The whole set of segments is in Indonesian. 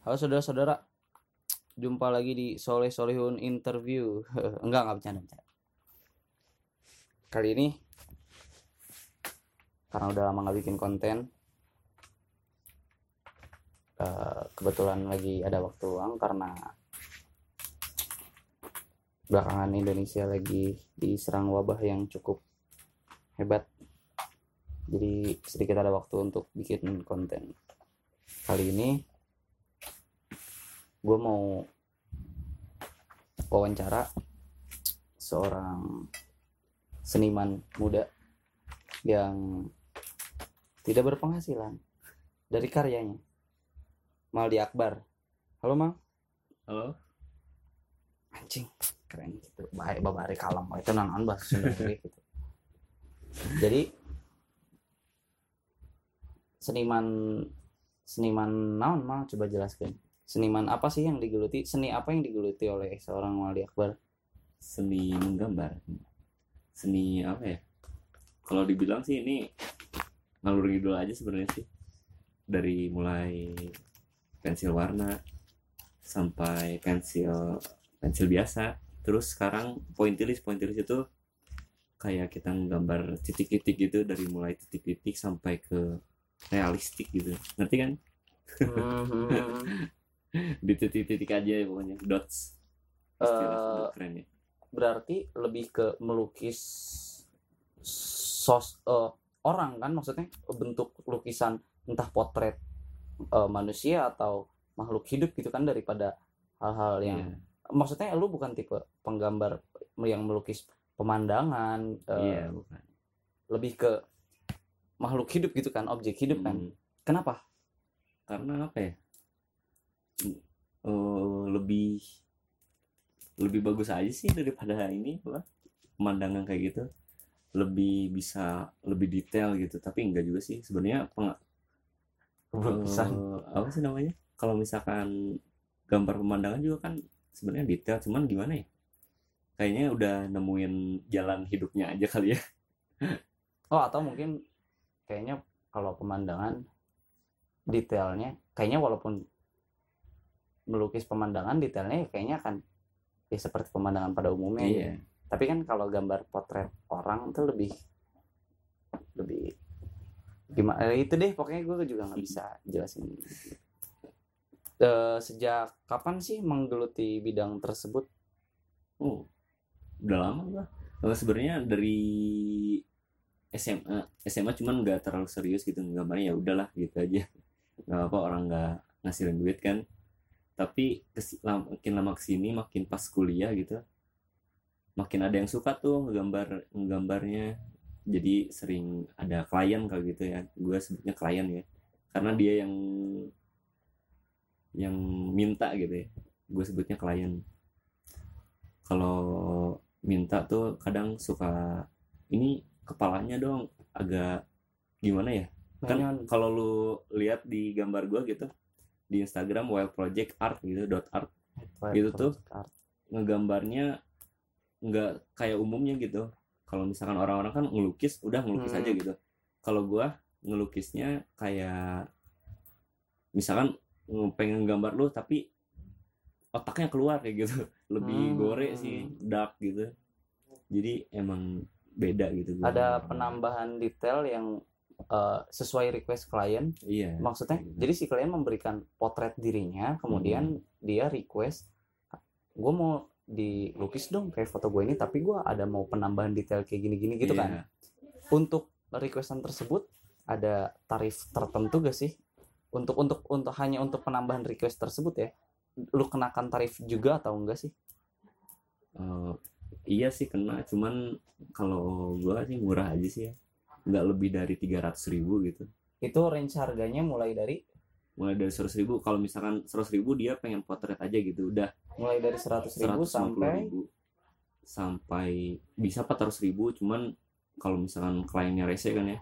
Halo saudara-saudara, jumpa lagi di Soleh Solihun Interview. enggak, enggak bercanda, bercanda. Kali ini, karena udah lama nggak bikin konten, eh, kebetulan lagi ada waktu luang karena belakangan Indonesia lagi diserang wabah yang cukup hebat. Jadi sedikit ada waktu untuk bikin konten. Kali ini gue mau wawancara seorang seniman muda yang tidak berpenghasilan dari karyanya. Maldi Akbar. Halo Mal. Halo, anjing keren gitu. Baik babari kalem itu nanan bahasa Sunda gitu. Jadi seniman seniman naon mal? Coba jelaskan seniman apa sih yang digeluti seni apa yang digeluti oleh seorang Maldi Akbar seni menggambar. Seni apa ya? Kalau dibilang sih ini ngalur ngidul aja sebenarnya sih. Dari mulai pensil warna sampai pensil pensil biasa. Terus sekarang pointilis pointilis itu kayak kita nggambar titik-titik gitu dari mulai titik-titik sampai ke realistik gitu. Ngerti kan? Di titik-titik aja ya pokoknya dots. Istilah Eh, Sunda keren ya. berarti lebih ke melukis sos eh, orang kan maksudnya bentuk lukisan entah potret eh, manusia atau makhluk hidup gitu kan daripada hal-hal yang Iya. maksudnya lu bukan tipe penggambar yang melukis pemandangan eh, Iya, bukan. lebih ke makhluk hidup gitu kan objek hidup kan Hmm. kenapa karena apa ya Eh, lebih lebih bagus aja sih daripada ini apa pemandangan kayak gitu. Lebih bisa lebih detail gitu. Tapi enggak juga sih. Sebenarnya peng- eh, apa sih namanya? Kalau misalkan gambar pemandangan juga kan sebenarnya detail. Cuman gimana ya? Kayaknya udah nemuin jalan hidupnya aja kali ya. Oh atau mungkin kayaknya kalau pemandangan detailnya kayaknya walaupun melukis pemandangan detailnya ya kayaknya akan ya seperti pemandangan pada umumnya gitu. iya tapi kan kalau gambar potret orang tuh lebih lebih gimana eh, itu deh pokoknya gue juga nggak bisa jelasin Eh, sejak kapan sih menggeluti bidang tersebut Oh, udah lama gua. Eh, sebenarnya dari SMA, SMA cuman nggak terlalu serius gitu gambarnya ya udahlah gitu aja. Nggak apa orang nggak ngasilin duit kan. Tapi makin lama ke sini makin pas kuliah gitu, makin ada yang suka tuh ngegambar nggambarnya. Jadi sering ada klien kalau gitu ya. Gue sebutnya klien ya, karena dia yang yang minta gitu ya. Gue sebutnya klien kalau minta tuh kadang suka ini kepalanya dong agak gimana ya kan kalau lu lihat di gambar gua gitu di Instagram wild project art gitu dot art gitu tuh. ngegambarnya nggak kayak umumnya gitu kalau misalkan orang-orang kan ngelukis udah ngelukis Hmm. aja gitu kalau gua ngelukisnya kayak misalkan nge- pengen gambar lu tapi otaknya keluar kayak gitu lebih Hmm. gore sih dark gitu jadi emang beda gitu ada penambahan detail yang eh, sesuai request klien. Iya. Maksudnya gitu. jadi si klien memberikan potret dirinya kemudian dia request gue mau dilukis dong kayak foto gue ini tapi gue ada mau penambahan detail kayak gini-gini gitu Iya. kan. Untuk requestan tersebut ada tarif tertentu gak sih? Untuk untuk untuk hanya untuk penambahan request tersebut ya? Lu kenakan tarif juga atau enggak sih? Eh, iya sih kena cuman kalau gua sih murah aja sih ya nggak lebih dari tiga ribu gitu. Itu range harganya mulai dari? Mulai dari seratus ribu. Kalau misalkan seratus ribu dia pengen potret aja gitu. Udah. Mulai dari seratus ribu sampai? ribu. Sampai bisa 400 ribu cuman kalau misalkan kliennya rese kan ya.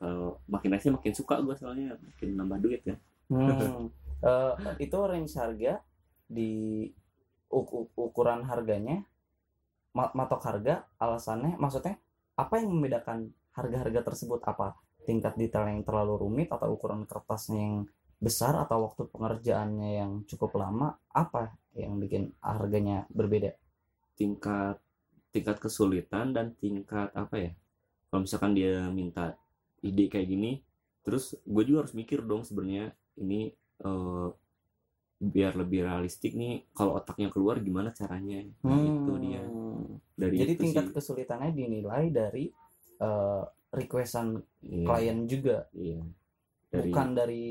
Kalau makin rese makin suka gue soalnya. Makin nambah duit kan. Hmm, eh, itu range harga di uk- uk- ukuran harganya ma- matok harga alasannya maksudnya apa yang membedakan harga-harga tersebut apa? Tingkat detail yang terlalu rumit atau ukuran kertasnya yang besar atau waktu pengerjaannya yang cukup lama apa yang bikin harganya berbeda? Tingkat tingkat kesulitan dan tingkat apa ya? Kalau misalkan dia minta ide kayak gini terus gue juga harus mikir dong sebenarnya ini eh, biar lebih realistik nih kalau otaknya keluar gimana caranya? Nah, itu dia. Dari Hmm. jadi itu tingkat sih. kesulitannya dinilai dari eh, requestan iya, klien juga. Iya. dari bukan dari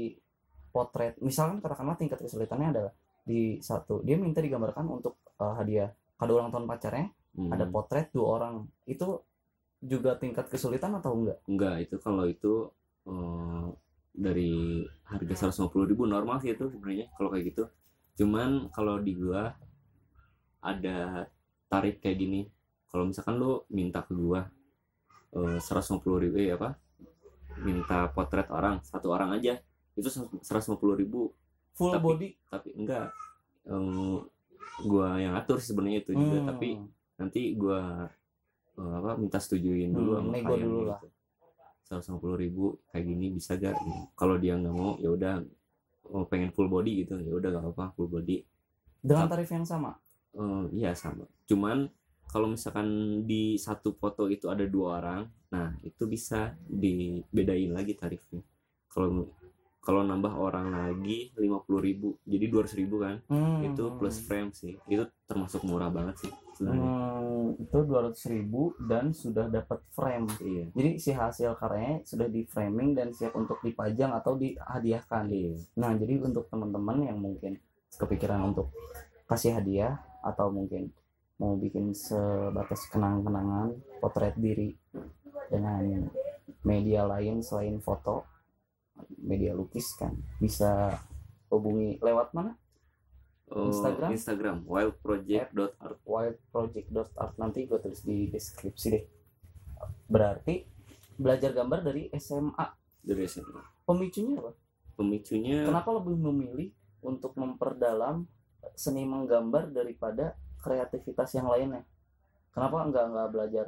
potret. Misalkan katakanlah tingkat kesulitannya adalah di satu dia minta digambarkan untuk eh, hadiah kado ulang tahun pacarnya. Hmm, ada potret dua orang. Itu juga tingkat kesulitan atau enggak? Enggak itu kalau itu eh, dari harga 150.000 normal sih itu sebenarnya kalau kayak gitu. Cuman kalau di gua ada tarif kayak gini. Kalau misalkan lu minta ke gua eh, 150.000 eh apa minta potret orang satu orang aja. Itu 150.000 full Tapi- body? tapi enggak. Eh, gua yang atur sebenarnya itu juga Hmm. tapi nanti gua eh, apa minta setujuin dulu Hmm, sama klien dulu gitu. lah. 150 ribu kayak gini bisa gak? Gitu. kalau dia nggak mau ya udah. Oh, pengen full body gitu ya udah gak apa full body. Dengan tarif yang sama? Eh, iya sama. Cuman kalau misalkan di satu foto itu ada dua orang nah itu bisa dibedain lagi tarifnya. Kalau kalau nambah orang lagi 50.000 ribu jadi 200 ribu kan Hmm. itu plus frame sih. Itu termasuk murah banget sih sebenarnya. Hmm, itu 200.000 ribu dan sudah dapat frame. Iya. Jadi si hasil karyanya sudah di framing dan siap untuk dipajang atau dihadiahkan. Iya. Nah jadi untuk teman-teman yang mungkin kepikiran untuk kasih hadiah atau mungkin mau bikin sebatas kenang-kenangan potret diri dengan media lain selain foto media lukis kan bisa hubungi lewat mana? Oh, Instagram? Instagram wildproject.art wildproject.art nanti gue tulis di deskripsi deh. Berarti belajar gambar dari SMA dari SMA pemicunya apa? Pemicunya kenapa lebih memilih untuk memperdalam seni menggambar daripada kreativitas yang lainnya. Kenapa nggak nggak belajar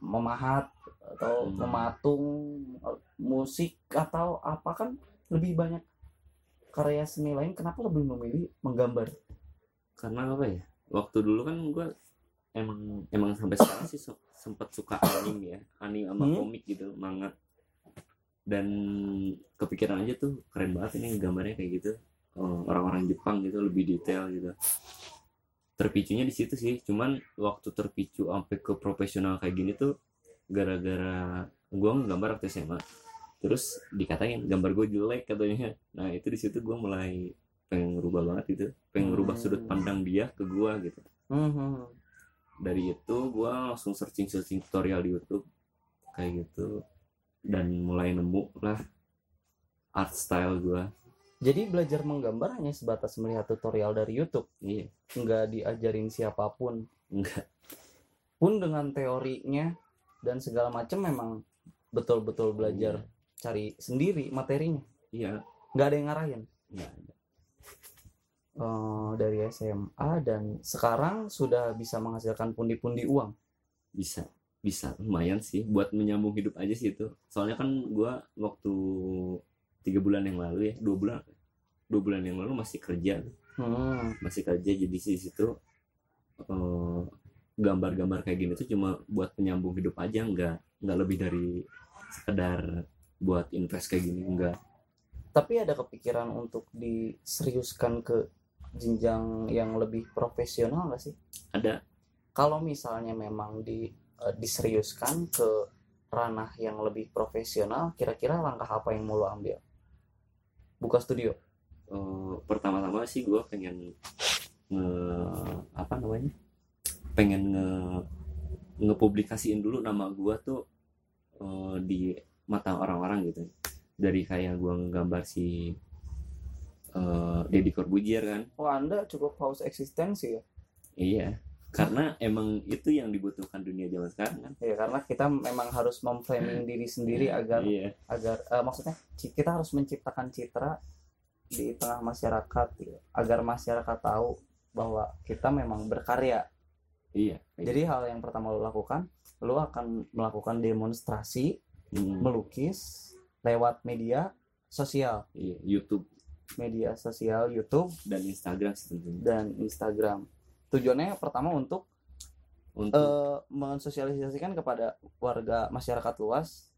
memahat atau Hmm. mematung musik atau apa? Kan lebih banyak karya seni lain. Kenapa lebih memilih menggambar? Karena apa ya? Waktu dulu kan gue emang emang sampai sekarang sih sempet suka anime ya. Anime sama Hmm. komik gitu manga. Dan kepikiran aja tuh keren banget ini gambarnya kayak gitu. Orang-orang Jepang gitu lebih detail gitu terpicunya di situ sih. Cuman waktu terpicu sampai ke profesional kayak gini tuh gara-gara gue nggambar waktu SMA terus dikatain gambar gue jelek katanya. Nah itu di situ gue mulai pengen ngerubah banget gitu. Pengen ngerubah sudut Hmm. pandang dia ke gue gitu. Hmm. dari itu gue langsung searching searching tutorial di YouTube. Kayak gitu. Dan mulai nemu lah art style gue Jadi belajar menggambar hanya sebatas melihat tutorial dari YouTube, iya. Nggak diajarin siapa pun. enggak Pun dengan teorinya dan segala macam memang betul-betul belajar cari sendiri materinya, iya. Nggak ada yang ngarahin. ada. Eh, dari SMA dan sekarang sudah bisa menghasilkan pundi-pundi uang. bisa. Bisa. Lumayan sih. Buat menyambung hidup aja sih itu. Soalnya kan gue waktu tiga bulan yang lalu ya dua bulan dua bulan yang lalu masih kerja Hmm. masih kerja jadi di situ eh, gambar-gambar kayak gini tuh cuma buat penyambung hidup aja nggak nggak lebih dari sekedar buat invest kayak gini enggak Tapi ada kepikiran untuk diseriuskan ke jenjang yang lebih profesional nggak sih? ada. Kalau misalnya memang di eh, diseriuskan ke ranah yang lebih profesional kira-kira langkah apa yang mau lo ambil? Buka studio eh, pertama-tama sih gue pengen nge apa namanya? Pengen nge ngepublikasiin dulu nama gue tuh eh, di mata orang-orang gitu. Dari kayak gue ngegambar si eh, Deddy Corbuzier kan. Oh anda cukup haus eksistensi ya? Iya karena emang itu yang dibutuhkan dunia zaman sekarang kan. Ya karena kita memang harus memframing diri sendiri agar iya. agar eh, maksudnya kita harus menciptakan citra di tengah masyarakat gitu, agar masyarakat tahu bahwa kita memang berkarya. Iya jadi hal yang pertama lo lakukan lo akan melakukan demonstrasi Hmm, melukis lewat media sosial. Iya YouTube. Media sosial YouTube. Dan Instagram tentunya. Dan Instagram. Tujuannya pertama untuk untuk eh, mensosialisasikan kepada warga masyarakat luas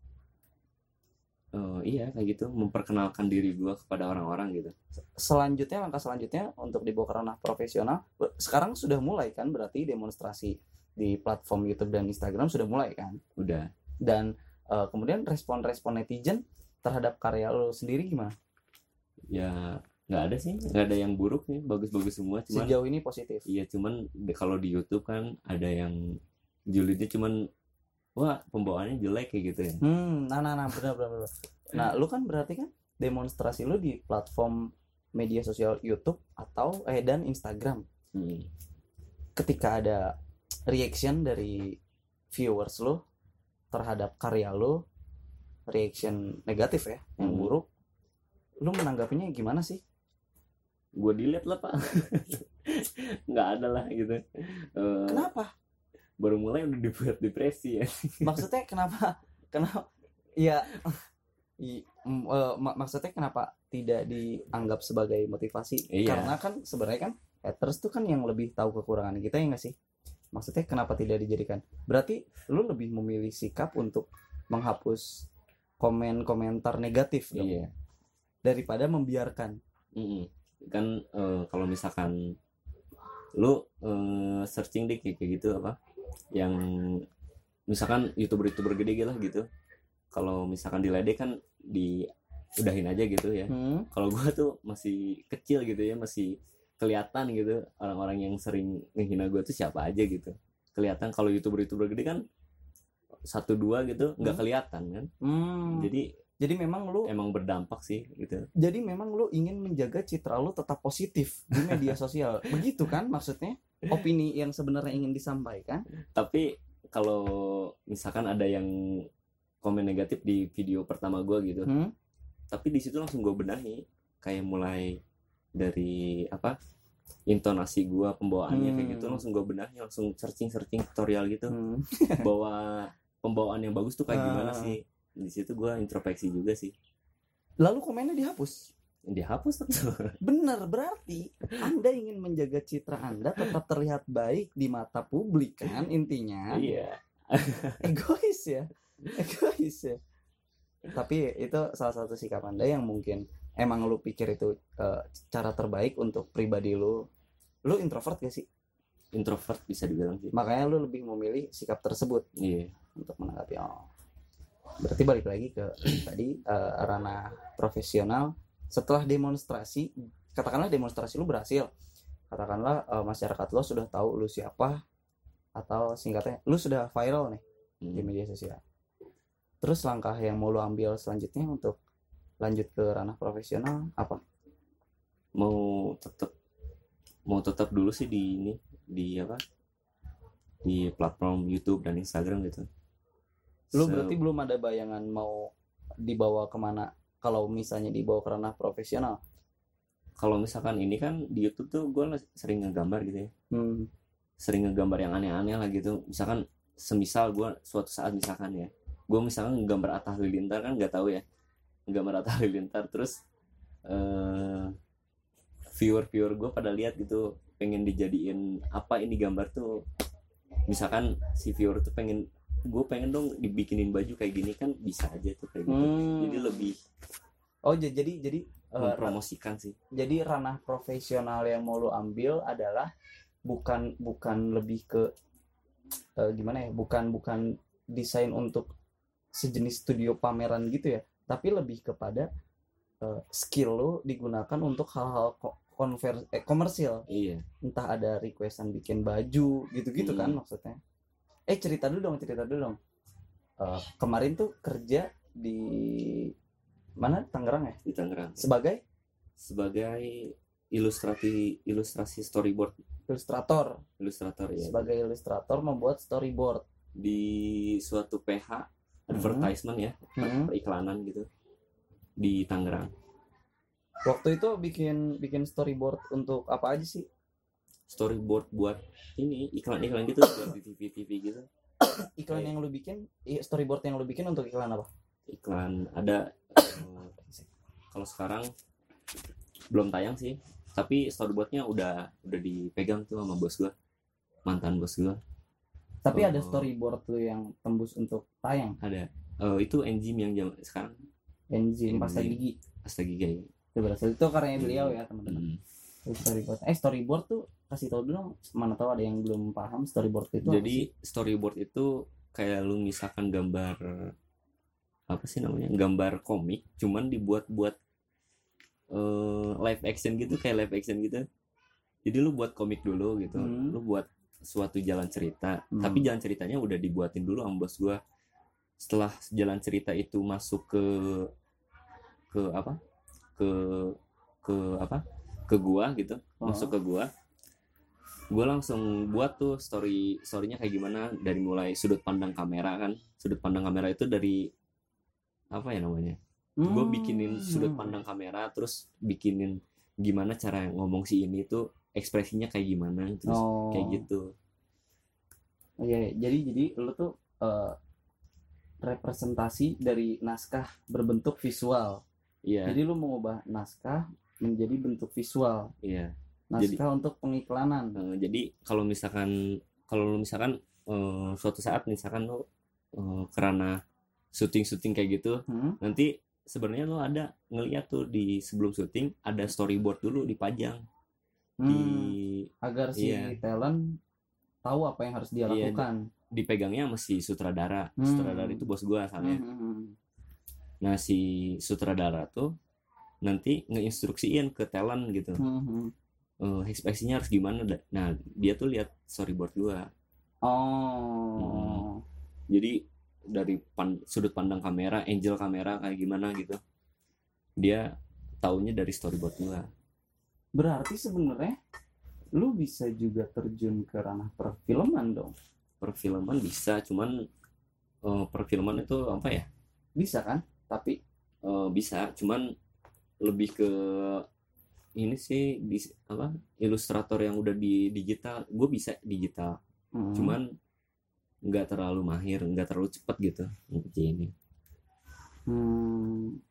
eh, iya kayak gitu. Memperkenalkan diri gua kepada orang-orang gitu. Selanjutnya langkah selanjutnya untuk dibawa ke ranah profesional sekarang sudah mulai kan berarti demonstrasi di platform YouTube dan Instagram sudah mulai kan? Udah. Dan eh, kemudian respon-respon netizen terhadap karya lo sendiri gimana? Ya nggak ada sih. Nggak ada yang buruk nih. Bagus-bagus semua cuman sejauh ini positif? Iya cuman kalau di YouTube kan ada yang julidnya cuman wah. pembawaannya jelek kayak gitu ya. Hmm nah nah nah benar benar benar. nah lu kan berarti kan demonstrasi lu di platform media sosial YouTube atau eh dan Instagram. Hmm. ketika ada reaction dari viewers lo terhadap karya lo reaction negatif ya yang Hmm. buruk lu menanggapinya gimana sih? Gue dilihat lah pak. Nggak ada lah gitu. Eh, kenapa baru mulai udah dibuat depresi ya. Maksudnya kenapa kenapa ya i- m- eh, mak- maksudnya kenapa tidak dianggap sebagai motivasi? Iya. karena kan sebenarnya kan haters tuh kan yang lebih tahu kekurangan kita ya nggak sih? Maksudnya kenapa tidak dijadikan? Berarti lu lebih memilih sikap untuk menghapus komen komentar negatif dong iya. daripada membiarkan. Mm-mm. kan eh, kalau misalkan lu eh, searching kayak kayak gitu apa yang misalkan youtuber youtuber gede gitu lah gitu. Kalau misalkan diledek kan di udahin aja gitu ya. Hmm, kalau gua tuh masih kecil gitu ya masih kelihatan gitu. Orang-orang yang sering menghina gua tuh siapa aja gitu. Kelihatan kalau youtuber youtuber gede kan satu dua gitu nggak Hmm. kelihatan kan. Hmm. jadi jadi memang lu emang berdampak sih gitu. Jadi memang lu ingin menjaga citra lu tetap positif di media sosial. Begitu kan maksudnya opini yang sebenarnya ingin disampaikan tapi kalau misalkan ada yang komen negatif di video pertama gua gitu Hmm? tapi di situ langsung gue benahi kayak mulai dari apa intonasi gua pembawaannya kayak gitu Hmm. langsung gue benahi langsung searching searching tutorial gitu Hmm. bahwa pembawaan yang bagus tuh kayak gimana Ah. sih di situ gua introspeksi juga sih lalu komennya dihapus dihapus tentu benar berarti anda ingin menjaga citra anda tetap terlihat baik di mata publik kan intinya? Iya. Egois ya egois ya. Tapi itu salah satu sikap anda yang mungkin emang lu pikir itu eh, cara terbaik untuk pribadi lu. Lu introvert gak sih? Introvert bisa dibilang sih. Makanya lu lebih memilih sikap tersebut iya. untuk menanggapi oh. Berarti balik lagi ke tadi eh, ranah profesional setelah demonstrasi katakanlah demonstrasi lu berhasil. Katakanlah eh, masyarakat lo sudah tahu lu siapa atau singkatnya lu sudah viral nih di Hmm. media sosial. Terus langkah yang mau lu ambil selanjutnya untuk lanjut ke ranah profesional apa? Mau tetap mau tetap dulu sih di ini di apa? Di platform YouTube dan Instagram gitu. Lu Se- berarti belum ada bayangan mau dibawa ke mana kalau misalnya dibawa ke ranah profesional kalau misalkan ini kan di YouTube tuh gue sering ngegambar gitu ya. Hmm. sering ngegambar yang aneh-aneh lah gitu. Misalkan semisal gue suatu saat misalkan ya gue misalkan ngegambar Atta Halilintar kan nggak tahu ya. Ngegambar Atta Halilintar terus eh viewer viewer gue pada lihat gitu pengen dijadiin apa ini gambar tuh. Misalkan si viewer tuh pengen gue pengen dong dibikinin baju kayak gini kan bisa aja tuh kayak gitu. Hmm. jadi lebih oh jadi jadi eh, mempromosikan sih. jadi ranah profesional yang mau lu ambil adalah bukan bukan lebih ke eh, gimana ya bukan bukan desain untuk sejenis studio pameran gitu ya tapi lebih kepada eh, skill lu digunakan untuk hal-hal ko- konver eh, komersil. Iya. Entah ada requestan bikin baju gitu-gitu kan Hmm. maksudnya eh cerita dulu dong cerita dulu dong. Eh, kemarin tuh kerja di mana? Tangerang ya? Di Tangerang. Sebagai? Sebagai ilustrasi ilustrasi storyboard. Ilustrator. Ilustrator ya sebagai ilustrator membuat storyboard. Di suatu PH advertisement ya Hmm. periklanan gitu di Tangerang. Waktu itu bikin bikin storyboard untuk apa aja sih storyboard buat ini iklan-iklan gitu buat di TV TV gitu. Iklan Oke. yang lu bikin i- storyboard yang lu bikin untuk iklan apa? Iklan ada eh, kalau sekarang belum tayang sih tapi storyboardnya udah udah dipegang tuh sama bos gua mantan bos gua. Tapi ada Oh. storyboard lu yang tembus untuk tayang? Ada. Eh, itu enzim yang jam sekarang. Enzim Enzim. pasta gigi. Astaga ya itu berasal itu karyanya beliau ya teman-teman. Mm. Itu storyboard. Eh storyboard tuh kasih tau dulu mana tahu ada yang belum paham storyboard itu apa jadi sih? storyboard itu kayak lu misalkan gambar apa sih namanya gambar komik cuman dibuat buat eh, live action gitu kayak live action gitu jadi lu buat komik dulu gitu Hmm. lu buat suatu jalan cerita Hmm. tapi jalan ceritanya udah dibuatin dulu sama bos gua setelah jalan cerita itu masuk ke ke apa ke ke apa ke gua gitu Oh. masuk ke gua gua langsung buat tuh story storynya kayak gimana dari mulai sudut pandang kamera kan sudut pandang kamera itu dari apa ya namanya gue Hmm. bikinin sudut pandang kamera terus bikinin gimana cara ngomong si ini tuh ekspresinya kayak gimana terus oh. kayak gitu Iya, jadi jadi lu tuh eh, representasi dari naskah berbentuk visual. iya Jadi lu mengubah naskah menjadi bentuk visual. iya Naskah untuk pengiklanan. Eh, jadi kalau misalkan kalau misalkan eh, suatu saat misalkan lu eh, karena syuting-syuting kayak gitu Hmm? nanti sebenarnya lu ada ngeliat tuh di sebelum syuting ada storyboard dulu dipajang Hmm, di agar si iya. talent tahu apa yang harus dia Iya, lakukan. dipegangnya sama si sutradara Hmm. sutradara itu bos gua asalnya Hmm, hmm, hmm. Nah si sutradara tuh nanti ngeinstruksiin ke talent gitu, Hmm, hmm. Eh, ekspresinya harus gimana. Nah dia tuh lihat storyboard gua. Oh. Jadi dari pan- sudut pandang kamera, angel kamera kayak gimana gitu, dia taunya dari storyboard gua. Berarti sebenarnya lu bisa juga terjun ke ranah perfilman dong. Perfilman bisa, cuman eh, perfilman itu apa ya? Bisa kan? Tapi Eh, bisa, cuman lebih ke ini sih di apa ilustrator yang udah di digital, gue bisa digital. hmm, cuman nggak terlalu mahir nggak terlalu cepat gitu ini hmm,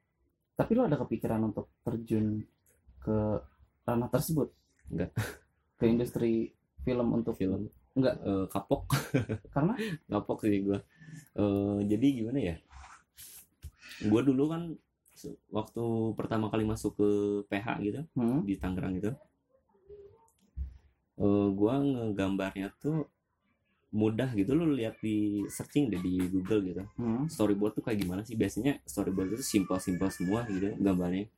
tapi lu ada kepikiran untuk terjun ke ranah tersebut? Enggak. Ke industri film untuk film Nggak. Eh, kapok karena kapok sih gue Eh, jadi gimana ya gue dulu kan waktu pertama kali masuk ke PH gitu hmm, di Tangerang itu eh gue ngegambarnya tuh mudah gitu. Lu lihat di searching deh di Google gitu. Hmm, storyboard tuh kayak gimana sih? Biasanya storyboard itu simpel-simpel semua gitu gambarnya.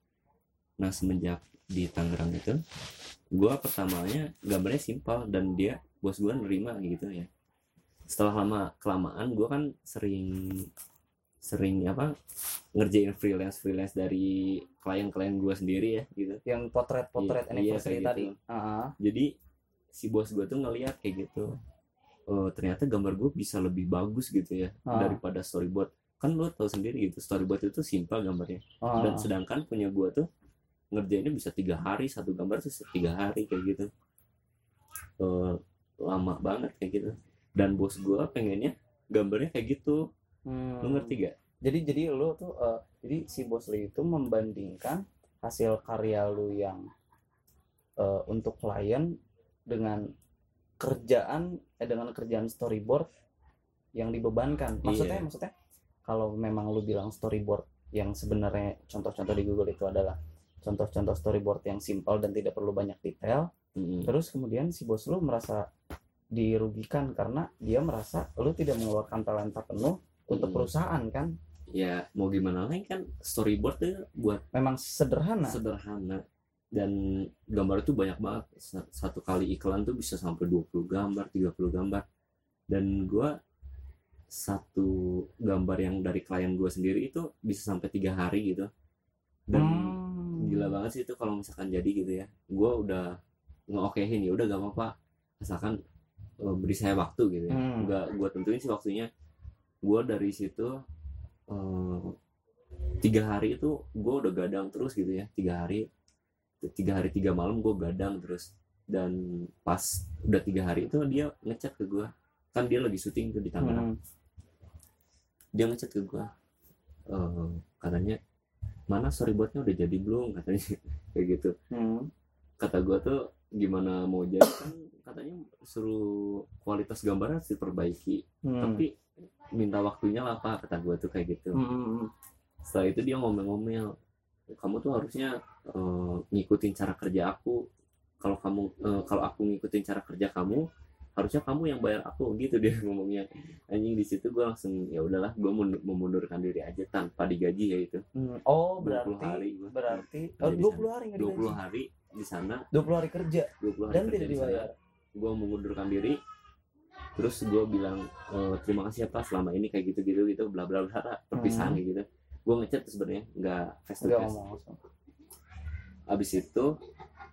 Nah semenjak di Tangerang itu gua pertamanya gambarnya simpel dan dia bos gua nerima gitu ya. Setelah lama kelamaan gua kan sering sering apa ngerjain freelance freelance dari klien-klien gua sendiri ya gitu. Yang potret-potret Iya, anniversary iya, kayak tadi. gitu. Ah, jadi si bos gua tuh ngeliat kayak gitu oh ternyata gambar gue bisa lebih bagus gitu ya Ah. daripada storyboard. Kan lo tau sendiri gitu storyboard itu simpel gambarnya. Ah, dan sedangkan punya gua tuh ngerjainnya bisa tiga hari satu gambar tuh tiga hari kayak gitu. Eh, lama banget kayak gitu. Dan bos gua pengennya gambarnya kayak gitu hmm. lo ngerti gak Jadi jadi lu tuh eh, jadi si bos lu itu membandingkan hasil karya lu yang eh, untuk klien dengan kerjaan eh dengan kerjaan storyboard yang dibebankan. Maksudnya Iya. maksudnya kalau memang lu bilang storyboard yang sebenarnya contoh-contoh di Google itu adalah contoh-contoh storyboard yang simpel dan tidak perlu banyak detail, Mm-mm. terus kemudian si bos lu merasa dirugikan karena dia merasa lu tidak mengeluarkan talenta penuh untuk Mm. perusahaan kan? Ya mau gimana lagi kan? Storyboard tuh buat memang sederhana. sederhana. Dan gambar itu banyak banget. Sa- satu kali iklan tuh bisa sampai 20 gambar 30 gambar. Dan gua satu gambar yang dari klien gua sendiri itu bisa sampai tiga hari gitu. Dan Hmm. gila banget sih itu kalau misalkan jadi gitu ya. Gua udah ngeokehin ya udah gak apa-apa. Asalkan eh, beri saya waktu gitu ya. Hmm. gua tentuin sih waktunya gua dari situ eh, tiga hari itu gua udah gadang terus gitu ya tiga hari. Tiga hari tiga malam gue gadang terus. Dan pas udah tiga hari itu dia ngechat ke gue kan dia lagi syuting tuh di Tangerang. Hmm. dia ngechat ke gue eh katanya mana storyboardnya udah jadi belum? katanya. Kayak gitu. Hmm. kata gue tuh gimana mau jadi? Kan katanya suruh kualitas gambarnya harus diperbaiki. Hmm. tapi minta waktunya lah pak kata gue tuh kayak gitu. Hmm, setelah itu dia ngomel-ngomel kamu tuh harusnya eh, ngikutin cara kerja aku. Kalau kamu eh, kalau aku ngikutin cara kerja kamu harusnya kamu yang bayar aku gitu dia ngomongnya. Anjing di situ gue langsung ya udahlah gue memundurkan diri aja tanpa digaji ya itu Hmm. Oh 20 berarti hari gua. berarti oh, di 20 hari 20 digaji? hari di sana. 20 hari kerja? 20 hari dan kerja tidak dibayar. gue mengundurkan diri terus gue bilang "Eh, terima kasih ya pak selama ini kayak gitu gitu gitu bla bla bla perpisahan Hmm. gitu. Gue ngechat sebenarnya nggak face to Enggak face. abis itu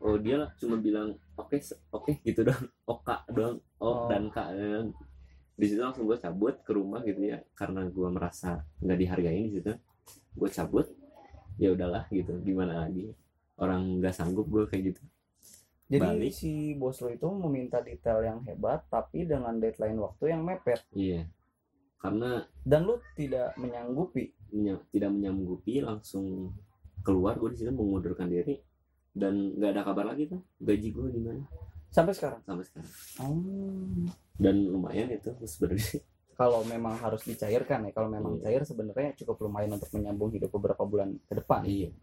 oh dia cuma bilang oke se- oke gitu dong oka doang. Oh. oh, dan kak dan di situ langsung gue cabut ke rumah gitu ya karena gue merasa nggak dihargain di situ. Gue cabut ya udahlah gitu gimana lagi? Orang nggak sanggup gue kayak gitu Jadi Balik. si bos lo itu meminta detail yang hebat tapi dengan deadline waktu yang mepet iya karena dan lu tidak menyanggupi. menya- tidak menyanggupi langsung keluar gue di situ mengundurkan diri dan nggak ada kabar lagi tuh gaji gue gimana Sampai sekarang. sampai sekarang Oh. dan lumayan itu sebenarnya Kalau memang harus dicairkan ya, kalau memang Iya. cair sebenarnya cukup lumayan untuk menyambung hidup beberapa bulan ke depan. iya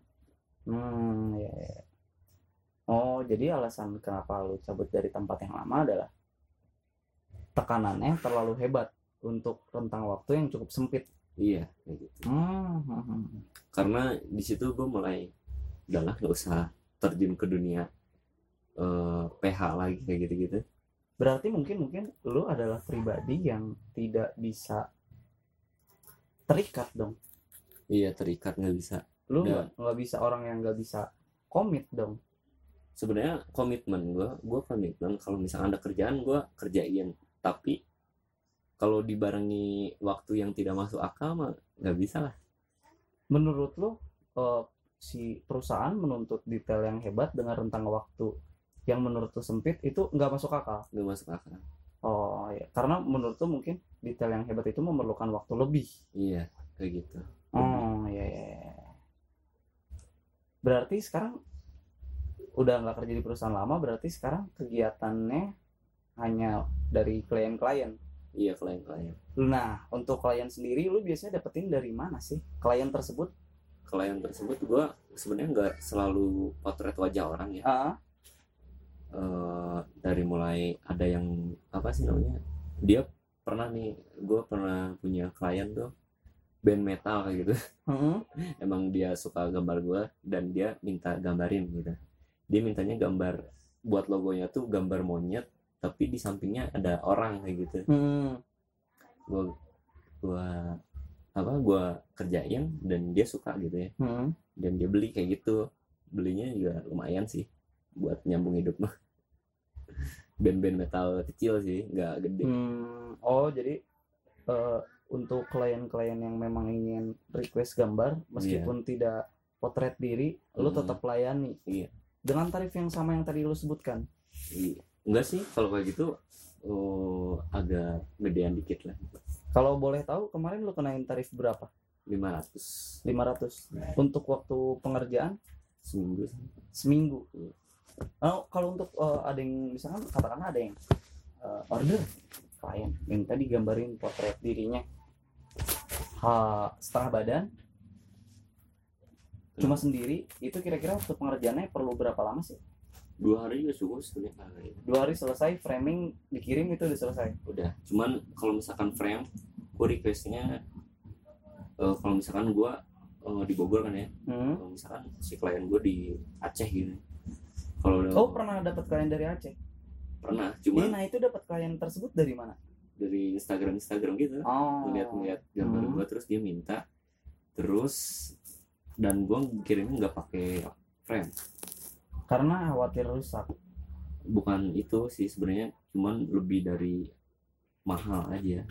Hmm, ya, ya. Oh, jadi alasan kenapa lu cabut dari tempat yang lama adalah tekanannya terlalu hebat untuk rentang waktu yang cukup sempit. iya kayak gitu Hmm, karena di situ gue mulai udahlah nggak usah terjun ke dunia eh, PH lagi kayak gitu-gitu Berarti mungkin mungkin lu adalah pribadi yang tidak bisa terikat dong. iya terikat nggak bisa Lu nggak bisa orang yang nggak bisa komit dong. Sebenarnya komitmen gue gue komitmen kalau misalnya ada kerjaan gue kerjain tapi kalau dibarengi waktu yang tidak masuk akal mah nggak bisa lah Menurut lu eh, si perusahaan menuntut detail yang hebat dengan rentang waktu yang menurut lu sempit itu nggak masuk akal. nggak masuk akal Oh ya, karena menurut lu mungkin detail yang hebat itu memerlukan waktu lebih. iya kayak gitu Oh ya ya. ya. Berarti sekarang udah nggak kerja di perusahaan lama, berarti sekarang kegiatannya hanya dari klien-klien. iya klien-klien Nah, untuk klien sendiri lu biasanya dapetin dari mana sih? Klien tersebut? klien tersebut gue sebenarnya nggak selalu potret wajah orang ya Ah, eh dari mulai ada yang apa sih namanya dia pernah nih gue pernah punya klien tuh band metal kayak gitu hmm, emang dia suka gambar gue dan dia minta gambarin gitu dia mintanya gambar buat logonya tuh gambar monyet tapi di sampingnya ada orang kayak gitu hmm. gue gua apa gue kerjain dan dia suka gitu ya hmm. dan dia beli kayak gitu belinya juga lumayan sih buat nyambung hidup mah band-band metal kecil sih nggak gede Hmm, oh jadi eh, untuk klien-klien yang memang ingin request gambar meskipun tidak potret diri, lu Hmm. tetap layani. Iya. Dengan tarif yang sama yang tadi lu sebutkan. Iya. enggak sih kalau kayak gitu oh, agak gedean dikit lah Kalau boleh tahu kemarin lu kenain tarif berapa? 500 500 untuk waktu pengerjaan seminggu seminggu. Iya. Oh, kalau untuk eh, ada yang misalkan katakanlah ada yang eh, order klien minta digambarin potret dirinya ha, setengah badan cuma sendiri itu kira-kira waktu pengerjaannya perlu berapa lama sih? Dua hari juga cukup sebenarnya dua hari selesai framing dikirim itu udah selesai? Udah. Cuman kalau misalkan frame gue requestnya eh, kalau misalkan gue di Bogor kan ya hmm. kalau misalkan si klien gue di Aceh gitu. Kalau oh pernah dapat klien dari Aceh? Pernah Iya, cuma nah itu dapat klien tersebut dari mana? Dari Instagram Instagram gitu. Oh. Ngeliat-ngeliat gambar Hmm. gue terus dia minta terus dan gue kirimnya nggak pakai frame. Karena khawatir rusak. Bukan itu sih sebenarnya cuman lebih dari mahal aja.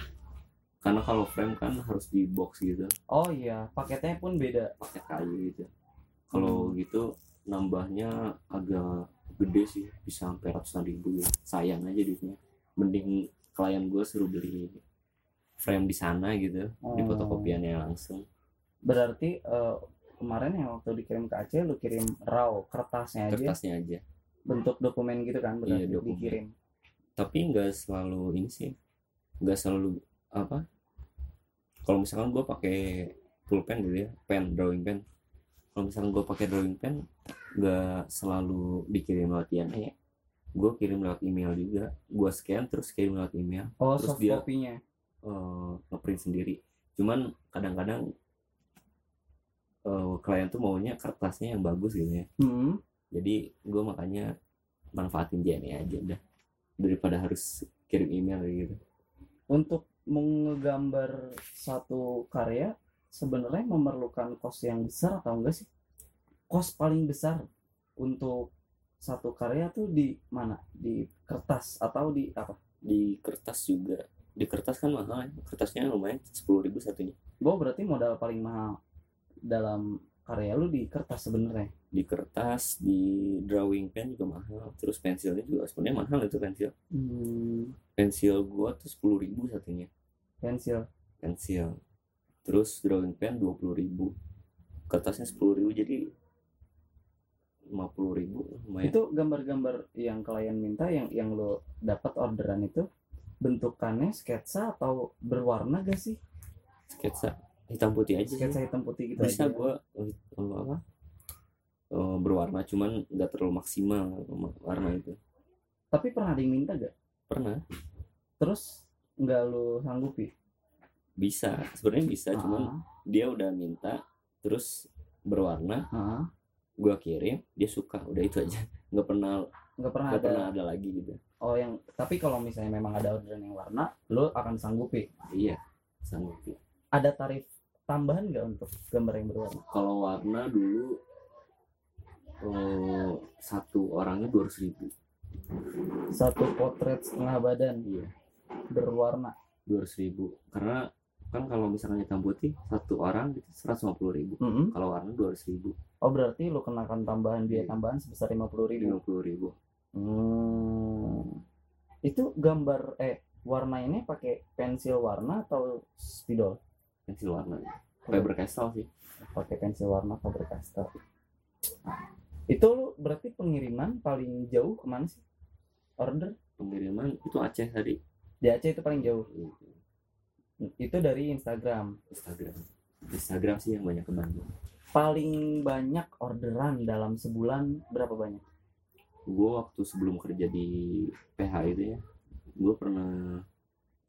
Karena kalau frame kan harus di box gitu. Oh iya paketnya pun beda. Pakai kayu gitu. Kalau gitu nambahnya agak gede sih bisa sampai ratusan ribu ya. Sayang aja duitnya. Mending klien gue suruh beli frame di sana gitu di Oh. fotokopiannya langsung. Berarti eh, kemarin yang waktu dikirim ke Aceh lu kirim raw kertasnya aja. Kertasnya aja. Bentuk dokumen gitu kan berarti Iya, dokumen. dikirim. Tapi nggak selalu ini sih nggak selalu apa kalau misalkan gue pakai pulpen gitu ya pen drawing pen. Kalau misalkan gue pakai drawing pen nggak selalu dikirim lewat INE gue kirim lewat email juga. Gue scan terus kirim lewat email. Oh Terus soft dia- copy-nya. eh, ngeprint sendiri. Cuman kadang-kadang eh, klien tuh maunya kertasnya yang bagus gitu ya. Hmm. jadi gue makanya manfaatin JNE aja udah daripada harus kirim email gitu. Untuk menggambar satu karya sebenarnya memerlukan kos yang besar atau enggak sih? Kos paling besar untuk satu karya tuh di mana? Di kertas atau di apa? Di kertas juga. Di kertas kan mahal ya. kertasnya lumayan sepuluh ribu satunya. Gue berarti modal paling mahal dalam karya lu di kertas sebenarnya? Di kertas di drawing pen juga mahal. Terus pensilnya juga sebenarnya mahal itu pensil. Hmm, pensil gua tuh sepuluh ribu satunya. Pensil? Pensil. Terus drawing pen dua puluh ribu. Kertasnya sepuluh ribu jadi lima puluh ribu lumayan. Itu gambar-gambar yang klien minta yang yang lo dapat orderan itu bentukannya sketsa atau berwarna gak sih? Sketsa hitam putih aja sih. sketsa hitam putih gitu bisa aja gua eh, apa? Eh, berwarna cuman nggak terlalu maksimal warna itu. Tapi pernah ada yang minta gak pernah. Terus nggak lo sanggupi? Bisa sebenarnya bisa cuman Ah, dia udah minta terus berwarna ah. gua kirim dia suka udah itu aja. Nggak pernah nggak pernah ada. pernah ada lagi gitu. Oh yang tapi kalau misalnya memang ada orderan yang warna lo akan sanggupi? Iya sanggup ada tarif tambahan nggak untuk gambar yang berwarna? Kalau warna dulu eh, satu orangnya dua ribu. Satu potret setengah badan iya. berwarna. Dua ribu. Karena kan kalau misalnya hitam putih satu orang gitu seratus lima puluh ribu. Mm-mm. kalau warna dua ribu. Oh berarti lo kenakan tambahan biaya Iya. tambahan sebesar lima puluh ribu. lima puluh ribu. Hmm. Itu gambar eh warna ini pakai pensil warna atau spidol? Pensil warna Faber Castell sih Pakai pensil warna Faber Castell. Itu lu berarti pengiriman paling jauh ke mana sih? Order pengiriman itu Aceh tadi di Aceh itu paling jauh. Itu dari Instagram. Instagram Instagram sih yang banyak ke Bandung Paling banyak orderan dalam sebulan berapa banyak? gue waktu sebelum kerja di PH itu ya gue pernah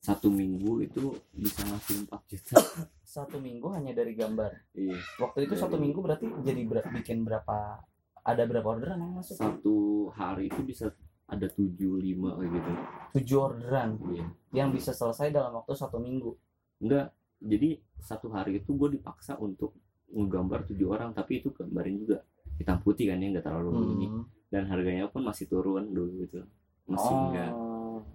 satu minggu itu bisa ngasih 4 juta Satu minggu hanya dari gambar. iya Waktu itu satu Dari- minggu berarti jadi ber- bikin berapa? Ada berapa orderan yang masuk? satu hari itu bisa ada tujuh lima kayak gitu Tujuh orderan. iya yang bisa selesai dalam waktu satu minggu. enggak jadi satu hari itu gue dipaksa untuk ngegambar tujuh orang tapi itu gambarin juga hitam putih kan ya nggak terlalu ini Hmm. dan harganya pun masih turun dulu gitu masih Oh, enggak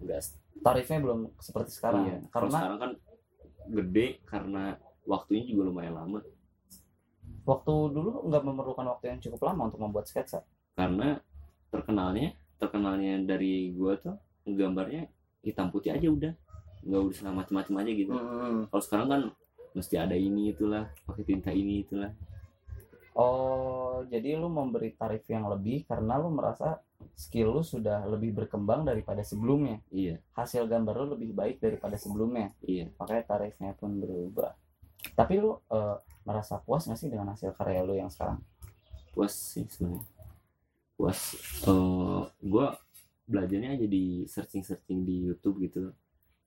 enggak tarifnya belum seperti sekarang. iya. Kalau Karena sekarang kan gede karena waktunya juga lumayan lama waktu dulu nggak memerlukan waktu yang cukup lama untuk membuat sketsa. karena terkenalnya terkenalnya dari gua tuh gambarnya hitam putih aja udah nggak usah macem-macem aja gitu kalau sekarang kan mesti ada ini itulah pakai tinta ini itulah Oh, jadi lu memberi tarif yang lebih karena lu merasa skill lu sudah lebih berkembang daripada sebelumnya. iya Hasil gambar lu lebih baik daripada sebelumnya. iya Makanya tarifnya pun berubah. Tapi lu eh, merasa puas nggak sih dengan hasil karya lu yang sekarang? puas sih sebenarnya puas eh gua belajarnya aja di searching searching di YouTube gitu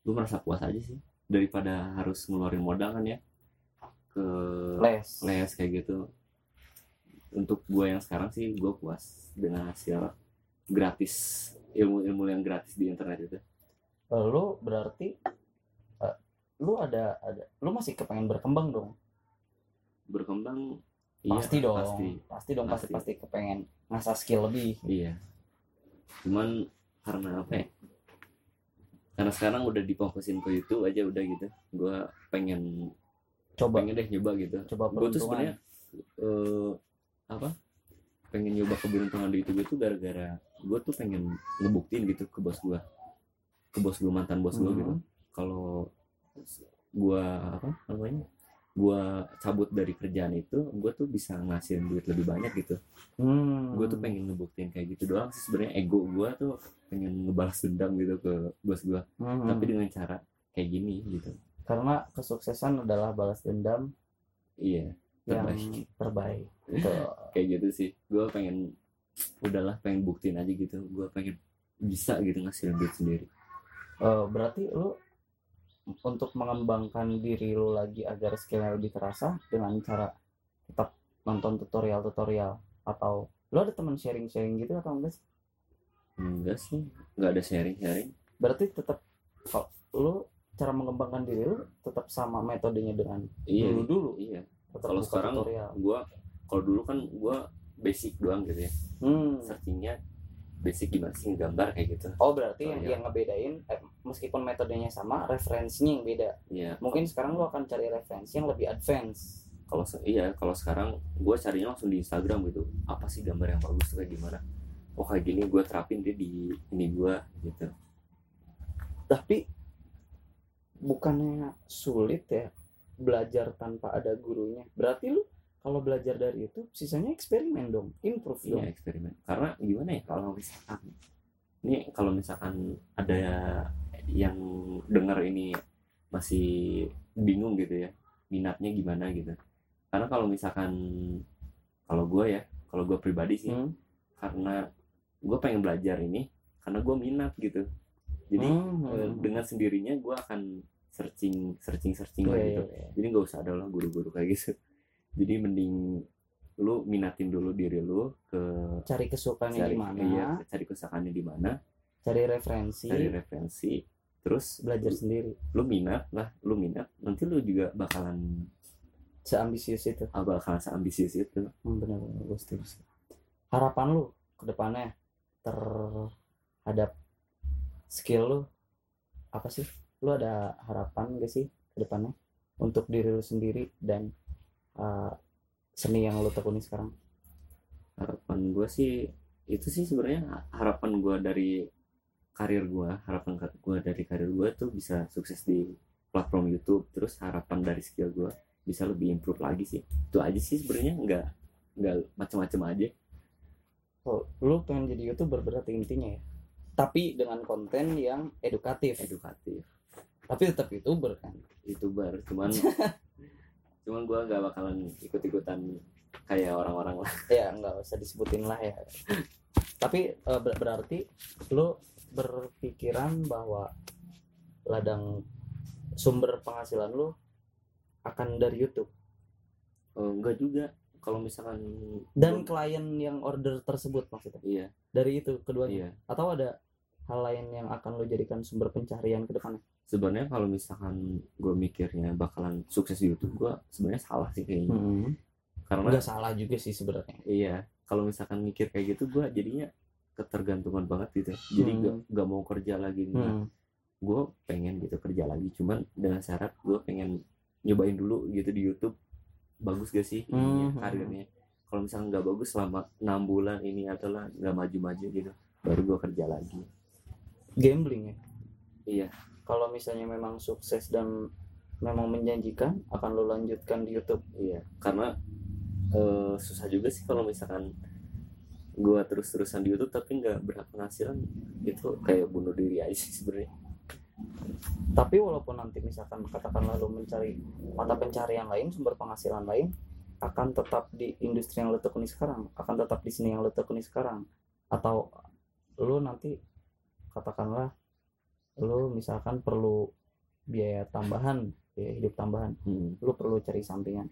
gua merasa puas aja sih daripada harus ngeluarin modal kan ya ke Les. les kayak gitu untuk gue yang sekarang sih gue puas dengan hasil gratis ilmu-ilmu yang gratis di internet itu. Eh, lu berarti eh, lu ada ada lu masih kepengen berkembang dong? Berkembang? Pasti iya, dong. pasti. Pasti dong pasti Pasti. pasti kepengen ngasah skill lebih. Iya. Cuman karena apa ya? Karena sekarang udah difokusin ke YouTube aja udah gitu. Gue pengen coba. pengen deh nyoba gitu. Coba gue tuh sebenarnya eh, apa pengen nyoba keberuntungan di YouTube itu gara-gara gue tuh pengen ngebuktiin gitu ke bos gue ke bos gue mantan bos gue Hmm. gitu kalau gue apa namanya gue cabut dari kerjaan itu gue tuh bisa ngasihin duit lebih banyak gitu hmm. gue tuh pengen ngebuktiin kayak gitu doang sih sebenarnya ego gue tuh pengen ngebalas dendam gitu ke bos gue Hmm. tapi dengan cara kayak gini gitu karena kesuksesan adalah balas dendam iya yang terbaik terbaik gitu. Kayak gitu sih. Gue pengen udahlah pengen buktiin aja gitu. Gue pengen bisa gitu ngasilin duit sendiri. Eh, berarti lu untuk mengembangkan diri lu lagi agar skillnya lebih terasa dengan cara tetap nonton tutorial-tutorial atau lu ada teman sharing-sharing gitu atau enggak sih? enggak sih. Nggak ada sharing sharing Berarti tetap kalau lu cara mengembangkan diri lu tetap sama metodenya dengan iya. dulu dulu iya. Tetap kalau sekarang tutorial. gue kalau dulu kan gue basic doang gitu ya Hmm. searchingnya basic gimana sih gambar kayak gitu Oh berarti yang, Tutorial. yang ngebedain eh, meskipun metodenya sama referensinya yang beda. Iya Mungkin sekarang lu akan cari referensi yang lebih advance. kalau iya kalau sekarang gue carinya langsung di Instagram gitu apa sih gambar yang bagus kayak gimana oh kayak gini gue terapin dia di ini gue gitu Tapi bukannya sulit ya belajar tanpa ada gurunya. Berarti lu kalau belajar dari itu sisanya eksperimen dong, improve iya dong. eksperimen karena gimana ya kalau misalkan ini kalau misalkan ada yang dengar ini masih bingung gitu ya minatnya gimana gitu karena kalau misalkan kalau gue ya kalau gue pribadi sih Hmm. karena gue pengen belajar ini karena gue minat gitu jadi Hmm, dengan sendirinya gue akan searching searching searching Iya, lah iya, gitu iya. jadi nggak usah ada lah guru-guru kayak gitu jadi mending lu minatin dulu diri lu ke Cari kesukaannya cari di mana, iya, cari kesukaannya di mana cari referensi, cari referensi terus belajar sendiri. lu minat lah lu minat nanti lu juga bakalan Seambisius itu. ah, bakalan seambisius itu Hmm, benar benar gue setuju sih. Harapan lu ke depannya terhadap skill lu apa sih? Lu ada harapan gak sih ke depannya untuk diri lu sendiri dan uh, seni yang lu tekuni sekarang? harapan gue sih itu sih sebenarnya harapan gue dari karir gue harapan gue dari karir gue tuh bisa sukses di platform YouTube terus harapan dari skill gue bisa lebih improve lagi sih itu aja sih sebenarnya nggak nggak macam-macam aja Oh, lu pengen jadi youtuber berarti intinya ya? Tapi dengan konten yang edukatif. edukatif Tapi tetap youtuber kan? youtuber cuman cuman gue nggak bakalan ikut-ikutan kayak orang-orang lah. Ya nggak usah disebutin lah ya. Tapi ber- berarti lu berpikiran bahwa ladang sumber penghasilan lu akan dari YouTube? Eh, nggak juga. Kalau misalkan dan gua- klien yang order tersebut maksudnya? Iya. Dari itu keduanya iya. Atau ada hal lain yang akan lu jadikan sumber pencarian ke depannya sebenarnya kalau misalkan gue mikirnya bakalan sukses di YouTube gue sebenarnya salah sih kayaknya. Karena nggak salah juga sih sebenarnya. Iya kalau misalkan mikir kayak gitu gue jadinya ketergantungan banget gitu jadi Hmm. gak, gak mau kerja lagi. Hmm. gue pengen gitu kerja lagi. Cuman dengan syarat gue pengen nyobain dulu gitu di YouTube. Bagus gak sih ininya, Hmm. karirnya? Kalau misalkan nggak bagus selama enam bulan ini adalah nggak maju-maju gitu baru gue kerja lagi. Gambling ya? Iya kalau misalnya memang sukses dan memang menjanjikan akan lu lanjutkan di YouTube? Iya, karena eh, susah juga sih kalau misalkan gua terus-terusan di YouTube tapi nggak berpenghasilan. Itu kayak bunuh diri aja sih sebenarnya. tapi walaupun nanti misalkan katakanlah lu mencari mata pencarian lain sumber penghasilan lain akan tetap di industri yang lu tekuni sekarang akan tetap di seni yang lu tekuni sekarang. Atau lu nanti katakanlah lu misalkan perlu biaya tambahan biaya hidup tambahan Hmm. lu perlu cari sampingan.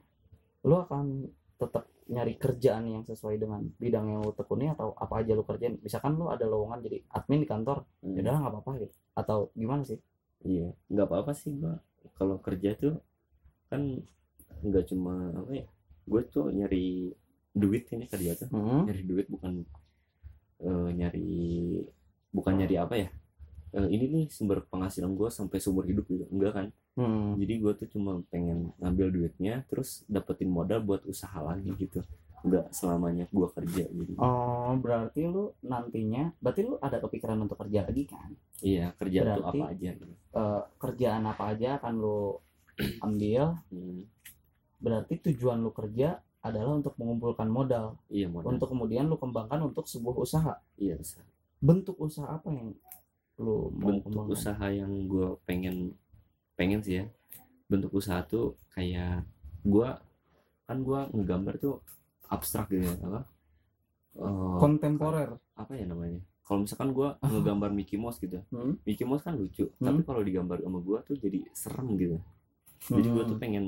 Lu akan tetap nyari kerjaan yang sesuai dengan bidang yang lu tekuni atau apa aja lu kerjain. Misalkan lu ada lowongan jadi admin di kantor Hmm. ya udah nggak apa-apa gitu. Atau gimana sih? Iya, nggak apa-apa sih gua kalau kerja tuh kan nggak cuma apa ya, gue tuh nyari duit ini kerja tuh. Nyari duit bukan eh, nyari bukan nyari apa ya Eh, ini nih sumber penghasilan gue sampai seumur hidup gitu. Enggak kan? Hmm. jadi gue tuh cuma pengen ngambil duitnya terus dapetin modal buat usaha lagi gitu. Nggak selamanya gue kerja gitu. Oh, berarti lu nantinya, berarti lu ada kepikiran untuk kerja lagi kan? iya kerja tuh Berarti- apa aja gitu. Eh, kerjaan apa aja akan lu ambil. Hmm, berarti tujuan lu kerja adalah untuk mengumpulkan modal. Iya modal. Untuk kemudian lu kembangkan untuk sebuah usaha. Iya usaha. bentuk usaha apa yang lu mau bentuk kembangkan usaha yang gue pengen pengen sih ya. Bentuk usaha tuh kayak gue kan gue ngegambar tuh abstrak gitu ya apa? Eh, kontemporer. apa ya namanya? Kalau misalkan gue ngegambar Mickey Mouse gitu Hmm. Mickey Mouse kan lucu Hmm. tapi kalau digambar sama gue tuh jadi serem gitu. Jadi gue tuh Hmm. pengen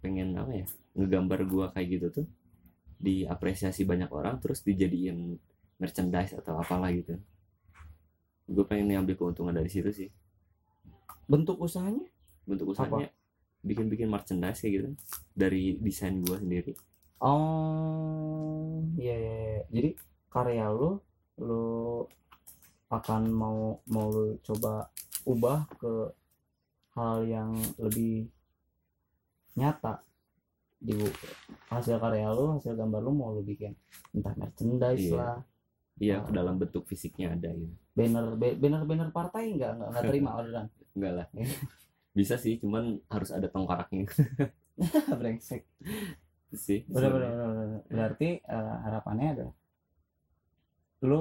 pengen apa ya ngegambar gue kayak gitu tuh diapresiasi banyak orang terus dijadiin merchandise atau apalah gitu gue pengen ngambil keuntungan dari situ sih. Bentuk usahanya? Bentuk usahanya. Bikin-bikin merchandise kayak gitu. Dari desain gue sendiri. Oh iya iya iya. jadi karya lu lu akan mau mau lu coba ubah ke hal yang lebih nyata. Di hasil karya lu hasil gambar lu mau lu bikin entah merchandise Iya. lah iya Oh. dalam bentuk fisiknya ada gitu banner ba- banner banner partai nggak nggak nggak terima orderan enggak lah. Iya. bisa sih cuman harus ada tongkaraknya brengsek. Sih bener bener bener, bener. berarti eh, harapannya adalah lu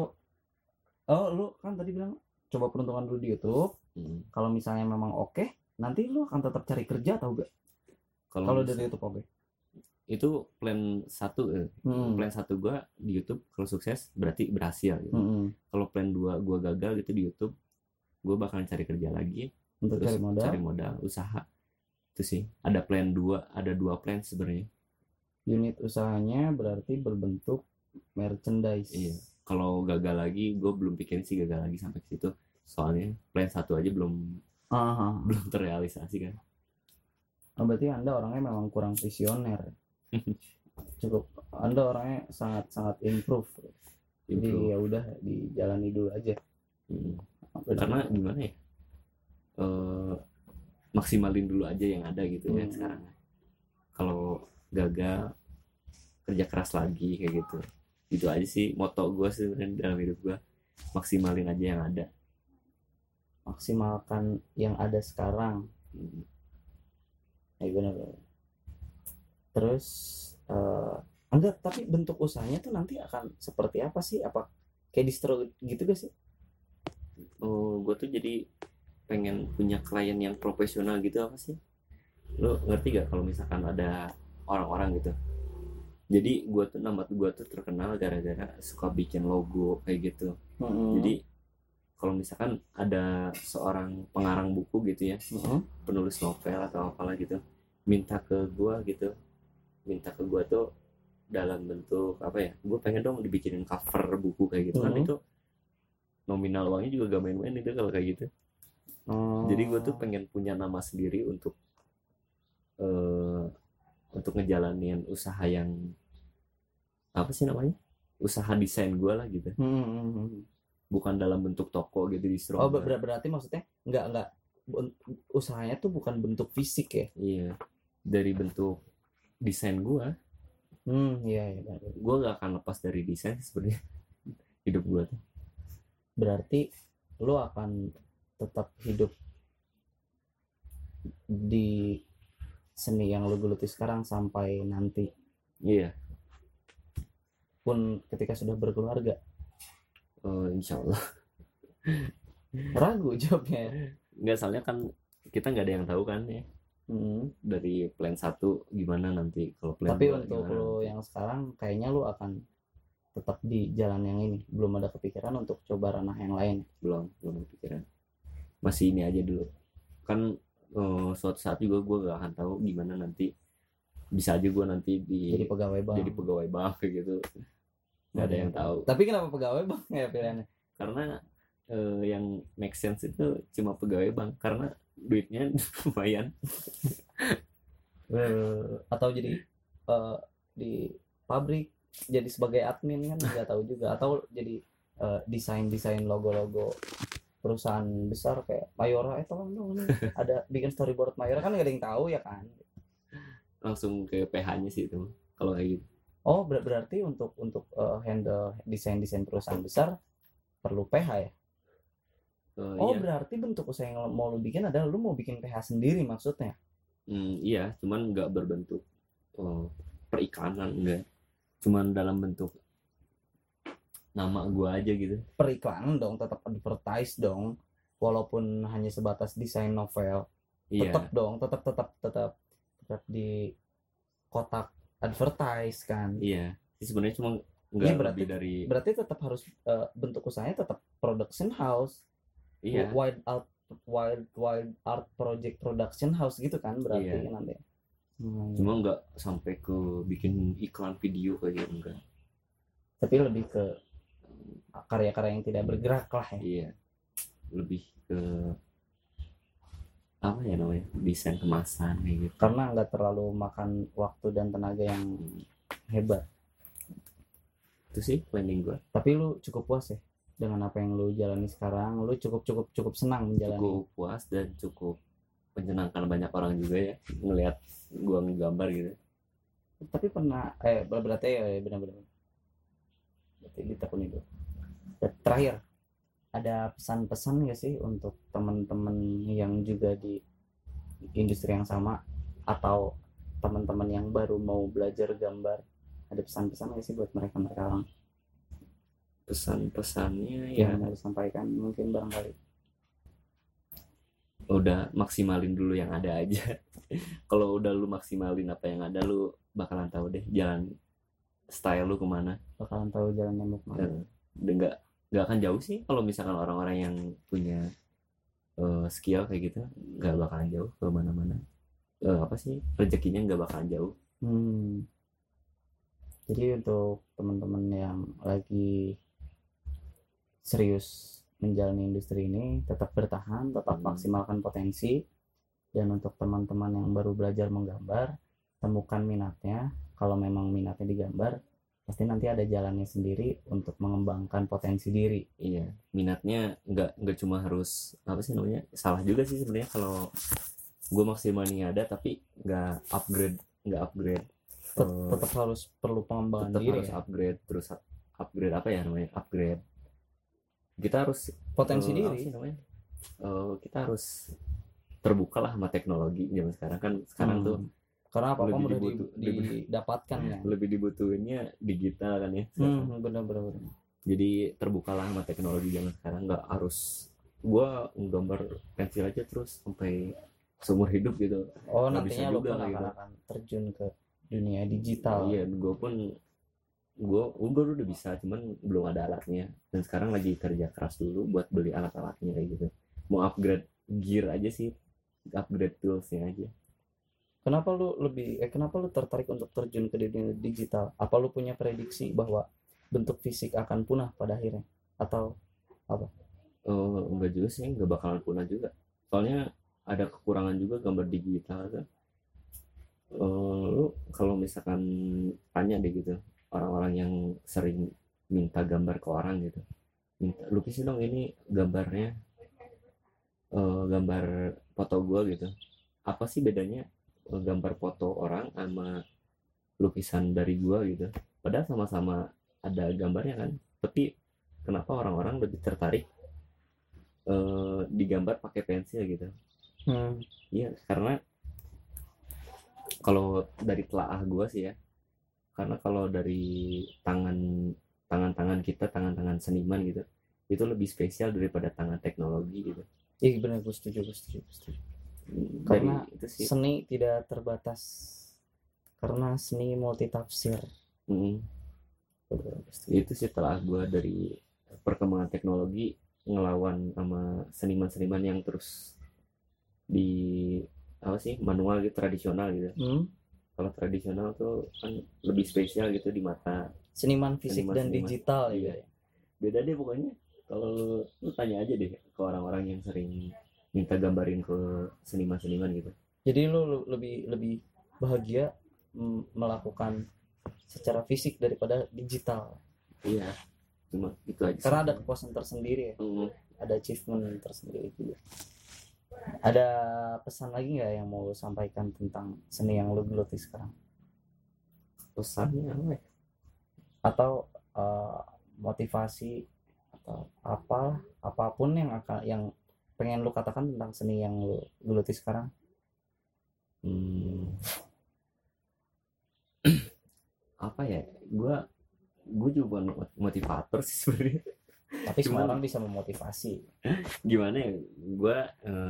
oh lu kan tadi bilang coba peruntungan dulu di YouTube. Hmm. kalau misalnya memang oke nanti lu akan tetap cari kerja atau enggak kalau dari YouTube oke itu plan satu eh, Hmm. plan satu gua di YouTube kalau sukses berarti berhasil gitu. Hmm. kalau plan dua gua gagal gitu di YouTube gua bakalan cari kerja lagi untuk terus cari modal cari modal usaha itu sih ada plan dua ada dua plan sebenarnya unit usahanya berarti berbentuk merchandise Iya. kalau gagal lagi gue belum pikirin sih gagal lagi sampai ke situ soalnya plan satu aja belum Aha. belum terrealisasi kan Oh, berarti anda orangnya memang kurang visioner cukup anda orangnya sangat sangat improve. Jadi ya udah dijalani dulu aja. Hmm. Karena gimana ya? Eh, maksimalin dulu aja yang ada gitu ya Hmm. sekarang. Kalau gagal kerja keras lagi kayak gitu. Itu aja sih moto gue sebenarnya dalam hidup gue maksimalin aja yang ada. Maksimalkan yang ada sekarang. Hmm. ya benar benar. Terus eh enggak tapi bentuk usahanya tuh nanti akan seperti apa sih? Apa kayak distro gitu gak sih? Oh gue tuh jadi pengen punya klien yang profesional gitu apa sih? Lo ngerti gak kalau misalkan ada orang-orang gitu? Jadi gue tuh nama gue tuh terkenal gara-gara suka bikin logo kayak gitu. Hmm. jadi kalau misalkan ada seorang pengarang buku gitu ya Mm-mm. penulis novel atau apalah gitu minta ke gue gitu minta ke gue tuh dalam bentuk apa ya gue pengen dong dibikinin cover buku kayak gitu kan Mhm. itu nominal uangnya juga gak main-main itu kalau kayak gitu Oh. jadi gue tuh pengen punya nama sendiri untuk eh untuk ngejalanin usaha yang apa sih namanya usaha desain gue lah gitu Hmm, hmm, hmm. bukan dalam bentuk toko gitu di oh ber- ber- berarti maksudnya enggak enggak ben- usahanya tuh bukan bentuk fisik ya iya dari bentuk desain gue hmm iya iya benar. gue gak akan lepas dari desain sebenarnya. Hidup gue tuh. Berarti lo akan tetap hidup di seni yang lo geluti sekarang sampai nanti. Iya. Pun ketika sudah berkeluarga. Eh, insya Allah. Ragu jawabnya. Nggak soalnya kan kita nggak ada yang tahu kan ya Hmm. dari plan satu gimana nanti? Kalau plan tapi untuk gimana lo yang sekarang kayaknya lo akan tetap di jalan yang ini. Belum ada kepikiran untuk coba ranah yang lain. Belum belum kepikiran. Masih ini aja dulu. Kan eh, suatu saat juga gue gak akan tahu gimana nanti. Bisa aja gue nanti di jadi pegawai bank. jadi pegawai bank kayak gitu. Nggak ada yang tahu. Tapi kenapa pegawai bank ya pilihannya? Karena eh, yang make sense itu cuma pegawai bank. Karena duitnya lumayan. Atau jadi eh, di pabrik jadi sebagai admin kan nggak tahu juga. Atau jadi eh, desain desain logo logo perusahaan besar kayak Mayora eh tolong dong ada bikin storyboard Mayora kan nggak ada yang tahu ya kan? Langsung ke PH-nya sih itu kalau kayak gitu. Oh ber- berarti untuk untuk eh, handle desain desain perusahaan besar perlu PH ya Eh, oh iya. berarti bentuk usaha yang mau lu bikin adalah lu mau bikin PH sendiri maksudnya Hmm, iya, cuman nggak berbentuk oh, perikanan enggak. Cuman dalam bentuk nama gua aja gitu. periklanan dong tetap advertise dong walaupun hanya sebatas desain novel Iya. tetap dong tetap tetap tetap tetap di kotak advertise kan Iya. Sebenarnya cuma nggak berarti- lebih dari berarti tetap harus eh, bentuk usahanya tetap production house iya. wild art wild wild art project production house gitu kan berarti Iya. nanti Hmm, Cuma nggak sampai ke bikin iklan video kayak gitu enggak. tapi lebih ke karya-karya yang tidak bergerak lah ya Iya. Lebih ke apa ya namanya? Desain kemasan kayak gitu. karena nggak terlalu makan waktu dan tenaga yang hebat Itu sih planning gua. tapi lu cukup puas ya dengan apa yang lu jalani sekarang lu cukup cukup cukup senang menjalani. Cukup puas dan cukup menyenangkan banyak orang juga ya ngelihat gua ngegambar gitu. tapi pernah eh ber- berarti ya ya, benar-benar berarti ditekuni Dan terakhir ada pesan-pesan nggak sih untuk teman-teman yang juga di industri yang sama atau teman-teman yang baru mau belajar gambar? Ada pesan-pesan nggak sih buat mereka mereka orang Pesan-pesannya ya yang mau disampaikan mungkin barangkali udah maksimalin dulu yang ada aja. Kalau udah lu maksimalin apa yang ada lu bakalan tahu deh jalan style lu ke mana. bakalan tahu jalan yang mau ke mana. Dan nggak nggak akan jauh sih kalau misalkan orang-orang yang punya eh, skill kayak gitu nggak bakalan jauh ke mana-mana Eh, apa sih rezekinya nggak bakalan jauh Hmm. Jadi untuk teman-teman yang lagi serius menjalani industri ini tetap bertahan, tetap Hmm. maksimalkan potensi dan untuk teman-teman yang baru belajar menggambar, temukan minatnya. Kalau memang minatnya digambar, pasti nanti ada jalannya sendiri untuk mengembangkan potensi diri. iya minatnya nggak nggak cuma harus apa sih namanya salah juga sih sebenarnya kalau gue maksimalnya ada tapi nggak upgrade nggak upgrade eh, Tetap harus perlu pengembangan tetap diri harus ya. upgrade terus up- upgrade apa ya namanya upgrade kita harus Potensi apa diri. namanya Eh, kita harus terbuka lah sama teknologi zaman sekarang kan sekarang Hmm. tuh Karena apa-apa lebih mudah dibutuh- di- didapatkan ya. lebih dibutuhinnya digital kan ya. Hmm, benar-benar. jadi terbukalah sama teknologi zaman sekarang nggak harus gua nggambar pensil aja terus sampai seumur hidup gitu Oh, Nggak nantinya lo juga pun akan, gitu. akan terjun ke dunia digital. iya gue pun gue gue udah bisa cuman belum ada alatnya. Dan sekarang lagi kerja keras dulu buat beli alat-alatnya kayak gitu. Mau upgrade gear aja sih. Upgrade toolsnya aja. Kenapa lu lebih eh kenapa lu tertarik untuk terjun ke dunia digital? Apa lu punya prediksi bahwa bentuk fisik akan punah pada akhirnya? Atau Oh, enggak juga sih, enggak bakalan punah juga. Soalnya ada kekurangan juga gambar digital kan. Eh, lu kalau misalkan tanya deh gitu, orang-orang yang sering minta gambar ke orang gitu. Minta lukisin dong ini gambarnya eh, gambar foto gua gitu. Apa sih bedanya eh, gambar foto orang sama lukisan dari gua gitu? Padahal sama-sama ada gambarnya kan. Tapi kenapa orang-orang lebih tertarik eh, digambar pakai pensil gitu Hmm. iya karena kalau dari telaah gua sih ya karena kalau dari tangan tangan-tangan kita tangan-tangan seniman gitu itu lebih spesial daripada tangan teknologi gitu Iya benar gue setuju, gue setuju, gue setuju. dari Karena itu sih Seni tidak terbatas karena seni multitafsir. Mm, itu sih telaah gua dari perkembangan teknologi ngelawan sama seniman-seniman yang terus di apa sih manual gitu tradisional gitu Hmm. Kalau tradisional tuh kan lebih spesial gitu di mata Seniman fisik Seniman- dan seniman. digital Iya. ya. beda deh pokoknya kalau lu, lu tanya aja deh ke orang-orang yang sering minta gambarin ke seniman-seniman gitu Jadi lu lu lebih lebih bahagia melakukan secara fisik daripada digital. iya cuma itu aja. Karena ada kepuasan tersendiri ya. Mm, ada achievement tersendiri juga. Ada pesan lagi nggak yang mau sampaikan tentang seni yang lo geluti sekarang? pesannya apa ya? Atau eh, motivasi atau apa apa pun yang akan yang pengen lo katakan tentang seni yang lo geluti sekarang? hmm, apa ya gue gue juga motivator sih sebenarnya tapi semua orang bisa memotivasi. Gimana ya? Gue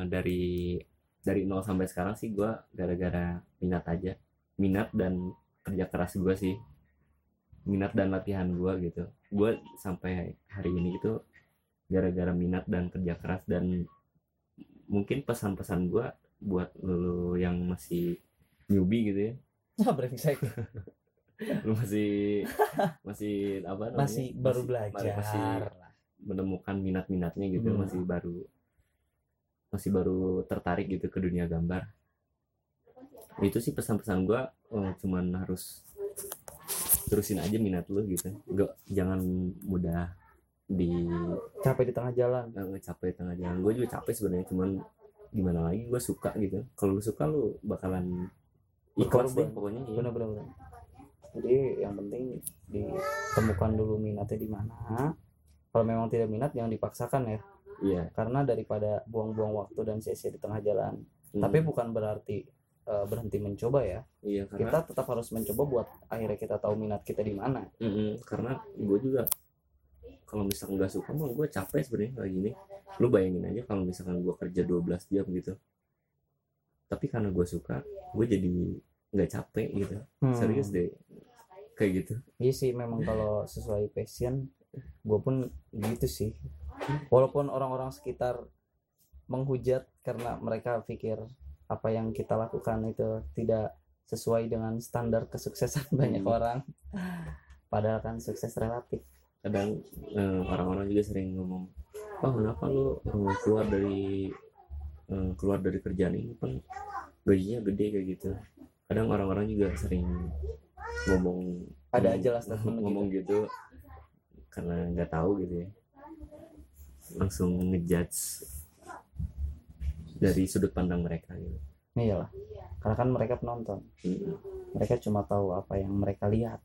dari dari nol sampai sekarang sih gue gara-gara minat aja. Minat dan kerja keras gue sih. Minat dan latihan gue gitu. Gue sampai hari ini itu gara-gara minat dan kerja keras dan mungkin pesan-pesan gue buat lu yang masih newbie gitu ya. Ah brengsek. Lu masih masih apa namanya? Masih baru belajar masih menemukan minat-minatnya gitu Hmm. masih baru masih baru tertarik gitu ke dunia gambar. Itu sih pesan-pesan gua oh, cuman harus terusin aja minat lu gitu. Nggak, jangan mudah di capek di tengah jalan. Eh, capek tengah jalan. Gue juga capek sebenarnya cuman gimana lagi gue suka gitu. Kalau lu suka lu bakalan ikhlas deh pokoknya bener bener. jadi yang penting ditemukan dulu minatnya di mana kalau memang tidak minat jangan dipaksakan ya. Iya. Karena daripada buang-buang waktu dan sia-sia di tengah jalan. Hmm, tapi bukan berarti eh, berhenti mencoba ya. Iya karena kita tetap harus mencoba buat akhirnya kita tahu minat kita di mana. Mm-mm, karena gue juga kalau misalkan nggak suka mah gue capek sebenarnya kayak gini lu bayangin aja kalau misalkan gue kerja 12 jam gitu. Tapi karena gue suka gue jadi nggak capek gitu. Hmm. serius deh kayak gitu. Iya sih memang kalau sesuai passion gue pun gitu sih. Walaupun orang-orang sekitar menghujat karena mereka pikir apa yang kita lakukan itu tidak sesuai dengan standar kesuksesan banyak Hmm. orang. Padahal kan sukses relatif. Kadang eh, orang-orang juga sering ngomong oh kenapa lu eh, keluar dari eh, keluar dari kerjaan ini kan gajinya gede kayak gitu. Kadang orang-orang juga sering ngomong ada ngomong- aja lah statement ngomong gitu karena nggak tahu gitu ya. Langsung ngejudge dari sudut pandang mereka gitu. Iyalah. Karena kan mereka penonton. Mereka cuma tahu apa yang mereka lihat.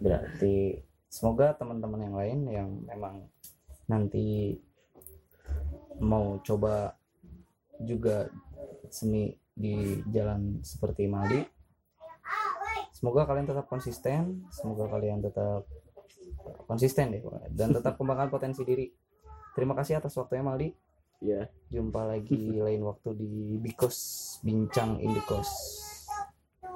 Berarti semoga teman-teman yang lain yang memang nanti mau coba juga seni di jalan seperti Maldi semoga kalian tetap konsisten semoga kalian tetap konsisten deh dan tetap kembangkan potensi diri. Terima kasih atas waktunya Maldi. Ya jumpa lagi lain waktu di Bikos Bincang Indikos